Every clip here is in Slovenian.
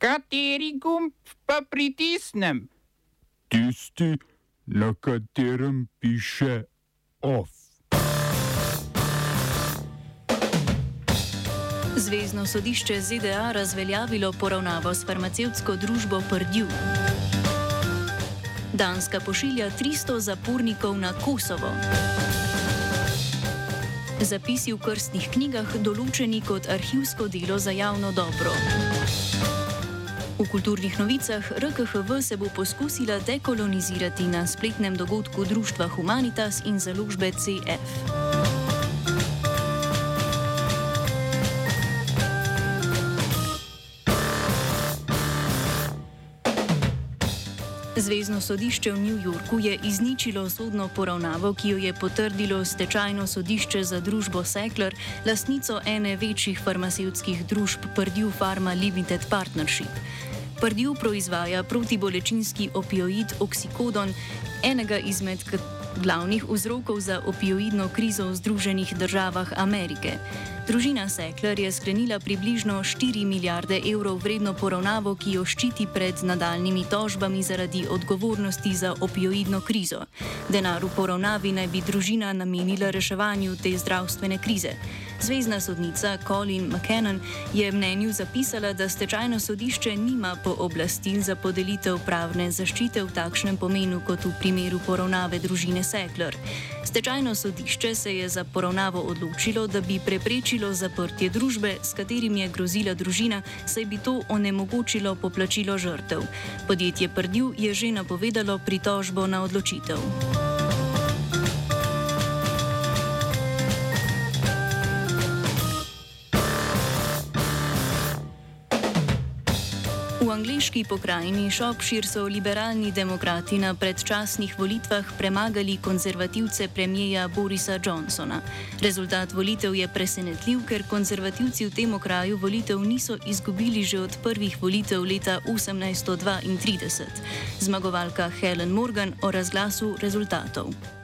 Kateri gumb pa pritisnem? Tisti, na katerem piše OF. Zvezdno sodišče ZDA razveljavilo poravnavo s farmacevtsko družbo Prdju. Danska pošilja 300 zapornikov na Kosovo. Zapisi v krstnih knjigah določeni kot arhivsko delo za javno dobro. V kulturnih novicah RKHV se bo poskusila dekolonizirati na spletnem dogodku Društva Humanitas in založbe CF. Zvezdno sodišče v New Yorku je izničilo sodno poravnavo, ki jo je potrdilo stečajno sodišče za družbo Sekler, lastnico ene večjih farmacevtskih družb Purdue Pharma Limited Partnership. Purdue proizvaja protibolečinski opioid oksikodon, enega izmed glavnih vzrokov za opioidno krizo v Združenih državah Amerike. Družina Sekler je sklenila približno 4 milijarde evrov vredno poravnavo, ki jo ščiti pred nadaljnimi tožbami zaradi odgovornosti za opioidno krizo. Denar v poravnavi naj bi družina namenila reševanju te zdravstvene krize. Zvezdna sodnica Colin McKenna je mnenju zapisala, da stečajno sodišče nima pooblastil za podelitev pravne zaščite v takšnem pomenu kot v primeru poravnave družine Sekler. Stečajno sodišče se je za poravnavo odločilo, da bi preprečilo zaprtje družbe, s katerim je grozila družina, saj bi to onemogočilo poplačilo žrtev. Podjetje Prdju je že napovedalo pritožbo na odločitev. Angliški pokrajini Shropshire so liberalni demokrati na predčasnih volitvah premagali konzervativce premijeja Borisa Johnsona. Rezultat volitev je presenetljiv, ker konzervativci v tem okraju volitev niso izgubili že od prvih volitev leta 1832. Zmagovalka Helen Morgan o razglasu rezultatov.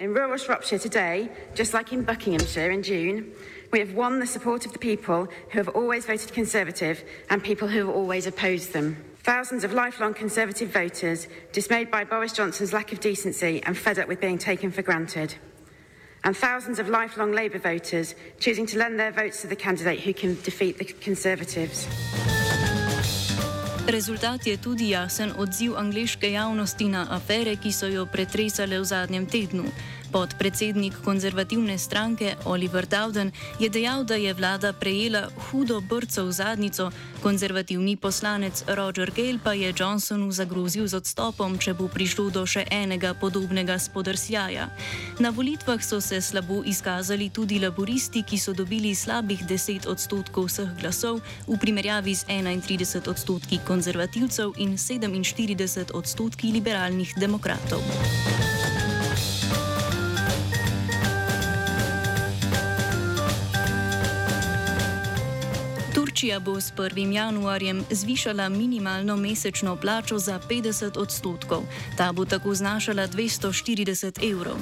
In rural Shropshire today, just like in Buckinghamshire in June, we have won the support of the people who have always voted Conservative and people who have always opposed them. Thousands of lifelong Conservative voters dismayed by Boris Johnson's lack of decency and fed up with being taken for granted. And thousands of lifelong Labour voters choosing to lend their votes to the candidate who can defeat the Conservatives. Rezultat je tudi jasen odziv angliške javnosti na afere, ki so jo pretresale v zadnjem tednu. Podpredsednik konzervativne stranke Oliver Dowden je dejal, da je vlada prejela hudo brco v zadnico, konzervativni poslanec Roger Gale pa je Johnsonu zagrozil z odstopom, če bo prišlo do še enega podobnega spodrsljaja. Na volitvah so se slabo izkazali tudi laboristi, ki so dobili slabih 10 odstotkov vseh glasov v primerjavi z 31 odstotki konzervativcev in 47 odstotki liberalnih demokratov. Turčija bo s 1. januarjem zvišala minimalno mesečno plačo za 50 odstotkov. Ta bo tako znašala 240 evrov.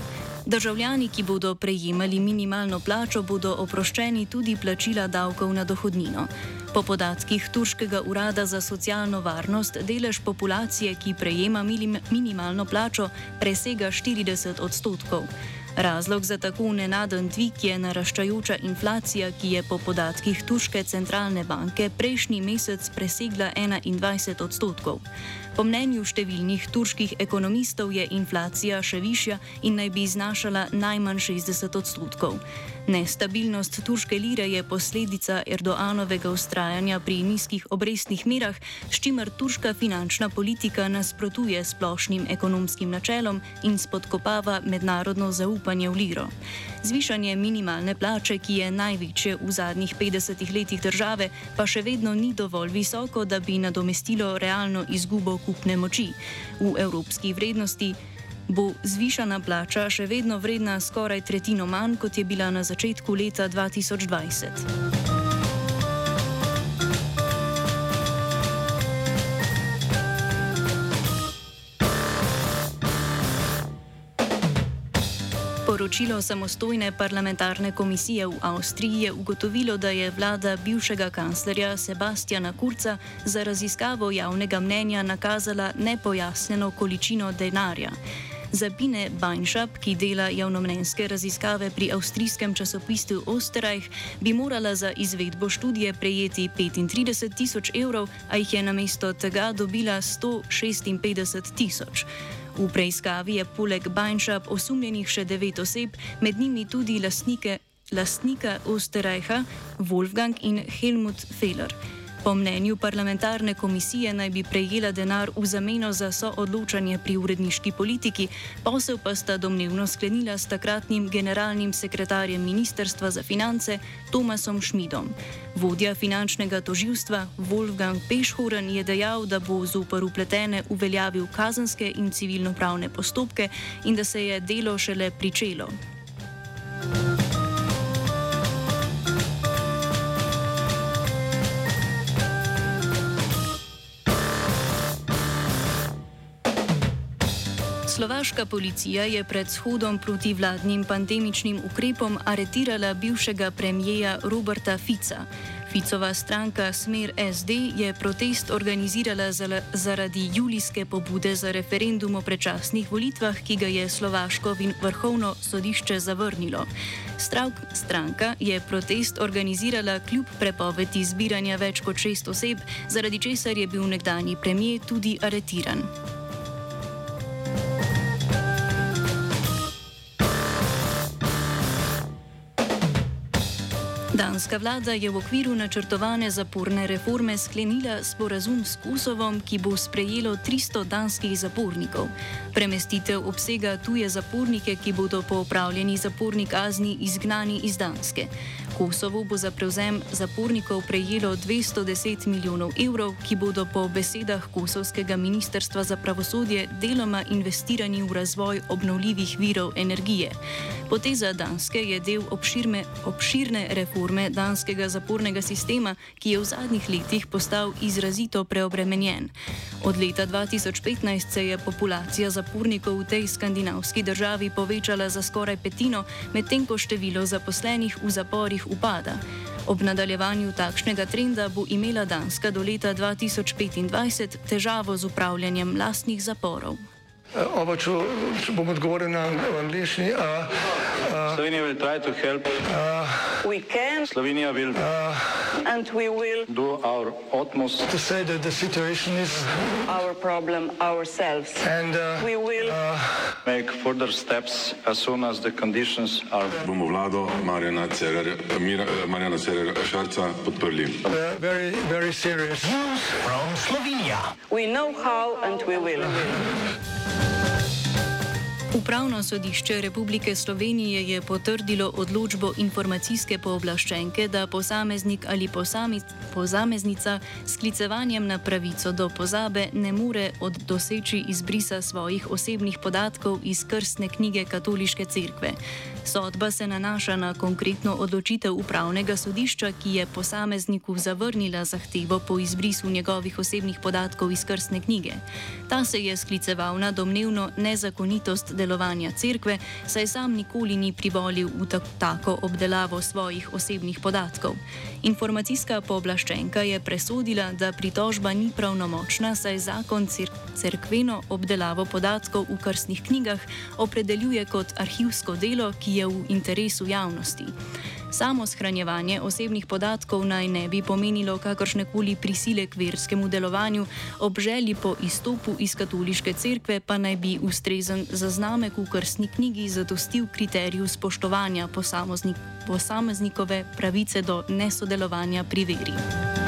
Državljani, ki bodo prejemali minimalno plačo, bodo oproščeni tudi plačila davkov na dohodnino. Po podatkih Turškega urada za socialno varnost, delež populacije, ki prejema minimalno plačo, presega 40 odstotkov. Razlog za tako nenaden dvig je naraščajoča inflacija, ki je po podatkih Turške centralne banke prejšnji mesec presegla 21 odstotkov. Po mnenju številnih turških ekonomistov je inflacija še višja in naj bi znašala najmanj 60 odstotkov. Nestabilnost turške lire je posledica Erdoanovega ustrajanja pri nizkih obrestnih merah, s čimer turška finančna politika nasprotuje splošnim ekonomskim načelom in spodkopava mednarodno zaupanje v liro. Zvišanje minimalne plače, ki je največje v zadnjih 50 letih države, pa še vedno ni dovolj visoko, da bi nadomestilo realno izgubo kupne moči. V evropski vrednosti bo zvišana plača še vedno vredna skoraj tretjino manj, kot je bila na začetku leta 2020. Poročilo samostojne parlamentarne komisije v Avstriji je ugotovilo, da je vlada bivšega kanclerja Sebastiana Kurca za raziskavo javnega mnenja nakazala nepojasnjeno količino denarja. Zabine Bajnšap, ki dela javnomnenjske raziskave pri avstrijskem časopisu Osterreich, bi morala za izvedbo študije prejeti 35 tisoč evrov, a jih je namesto tega dobila 156 tisoč. V preiskavi je poleg Bajnšap osumljenih še devet oseb, med njimi tudi lastnike, lastnika Osterreicha, Wolfgang in Helmut Feller. Po mnenju parlamentarne komisije naj bi prejela denar v zameno za soodločanje pri uredniški politiki, posel pa sta domnevno sklenila s takratnim generalnim sekretarjem Ministrstva za finance Tomasom Šmidom. Vodja finančnega toživstva Wolfgang Pešhoren je dejal, da bo zopr upletene uveljavil kazenske in civilno-pravne postopke in da se je delo šele pričelo. Slovaška policija je pred shodom proti vladnim pandemičnim ukrepom aretirala bivšega premijeja Roberta Fica. Ficova stranka Smer SD je protest organizirala zaradi julijske pobude za referendum o predčasnih volitvah, ki ga je Slovaško vrhovno sodišče zavrnilo. Stravk stranka je protest organizirala kljub prepovedi zbiranja več kot šest oseb, zaradi česar je bil nekdani premijer tudi aretiran. Danska vlada je v okviru načrtovane zaporne reforme sklenila sporazum s Kosovom, ki bo sprejelo 300 danskih zapornikov. Premestitev obsega tuje zapornike, ki bodo po opravljeni zaporni kazni izgnani iz Danske. Kosovo bo za prevzem zapornikov prejelo 210 milijonov evrov, ki bodo po besedah kosovskega ministrstva za pravosodje deloma investirani v razvoj obnovljivih virov energije. Poteza Danske je del obširne, obširne reforme danskega zapornega sistema, ki je v zadnjih letih postal izrazito preobremenjen. Od leta 2015 se je populacija zapornikov v tej skandinavski državi povečala za skoraj petino, medtem ko število zaposlenih v zaporih upada. Ob nadaljevanju takšnega trenda bo imela Danska do leta 2025 težavo z upravljanjem lastnih zaporov. Oba, če, če bom odgovoril na angliški. Slovenija bo poskušala pomagati. Slovenija bo naredila naš utmost, da bo rekla, da je situacija naš problem, naš sebe. In bomo naredili nadaljnje korake, as soon as the conditions are. Bomo vlado Marjana Cererera Šarca podprli. Very, very serious. From Slovenija. We know how and we will. Upravno sodišče Republike Slovenije je potrdilo odločbo informacijske pooblaščenke, da posameznik ali posameznica s klicevanjem na pravico do pozabe ne more doseči izbrisa svojih osebnih podatkov iz krstne knjige Katoliške cerkve. Sodba se nanaša na konkretno odločitev upravnega sodišča, ki je posamezniku zavrnila zahtevo po izbrisu njegovih osebnih podatkov iz krstne knjige. Ta se je skliceval na domnevno nezakonitost delovanja cerkve, saj sam nikoli ni privolil v tako obdelavo svojih osebnih podatkov. Informacijska pooblaščenka je presodila, da pritožba ni pravnomočna, saj zakon cerkveno obdelavo podatkov v krstnih knjigah opredeljuje kot arhivsko delo, ki je v interesu javnosti. Samo shranjevanje osebnih podatkov naj ne bi pomenilo kakršne koli prisile k verskemu delovanju, ob želji po izstopu iz katoliške cerkve pa naj bi ustrezen zaznamek v krstni knjigi zadostil kriteriju spoštovanja posameznikove pravice do nesodelovanja pri veri.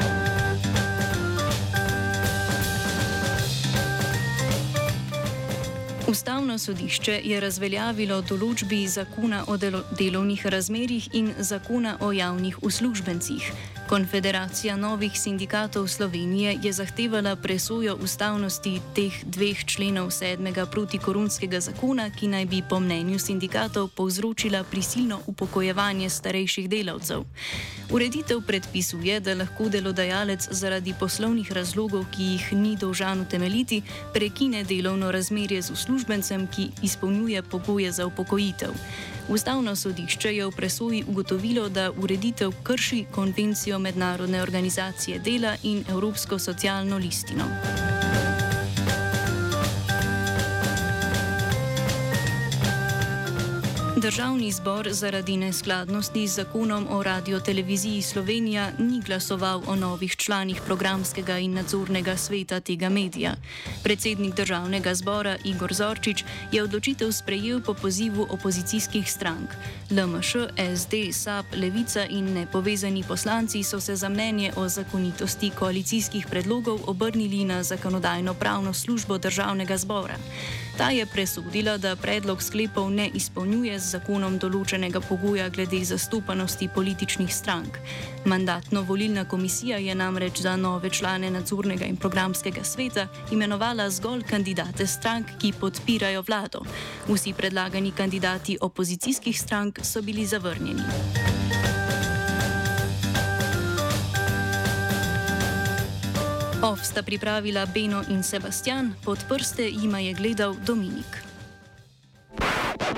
Ustavno sodišče je razveljavilo določbi zakona o delo delovnih razmerjih in zakona o javnih uslužbencih. Konfederacija novih sindikatov Slovenije je zahtevala presojo ustavnosti teh dveh členov sedmega protikoronskega zakona, ki naj bi po mnenju sindikatov povzročila prisilno upokojevanje starejših delavcev. Ureditev predpisuje, da lahko delodajalec zaradi poslovnih razlogov, ki jih ni dolžan utemeljiti, prekine delovno razmerje z uslužbencem, ki izpolnjuje pogoje za upokojitev. Ustavno sodišče je v presoji ugotovilo, da ureditev krši konvencijo Mednarodne organizacije dela in Evropsko socialno listino. Državni zbor zaradi neskladnosti z zakonom o radioteleviziji Slovenija ni glasoval o novih članih programskega in nadzornega sveta tega medija. Predsednik državnega zbora Igor Zorčič je odločitev sprejel po pozivu opozicijskih strank. LMŠ, SD, SAP, Levica in nepovezani poslanci so se za mnenje o zakonitosti koalicijskih predlogov obrnili na zakonodajno-pravno službo državnega zbora. Ta je presodila, da predlog sklepov ne izpolnjuje z zakonom določenega pogoja glede zastopanosti političnih strank. Mandatno-volilna komisija je namreč za nove člane nadzornega in programskega sveta imenovala zgolj kandidate strank, ki podpirajo vlado. Vsi predlagani kandidati opozicijskih strank so bili zavrnjeni. Ov sta pripravila Beno in Sebastian, pod prste jima je gledal Dominik.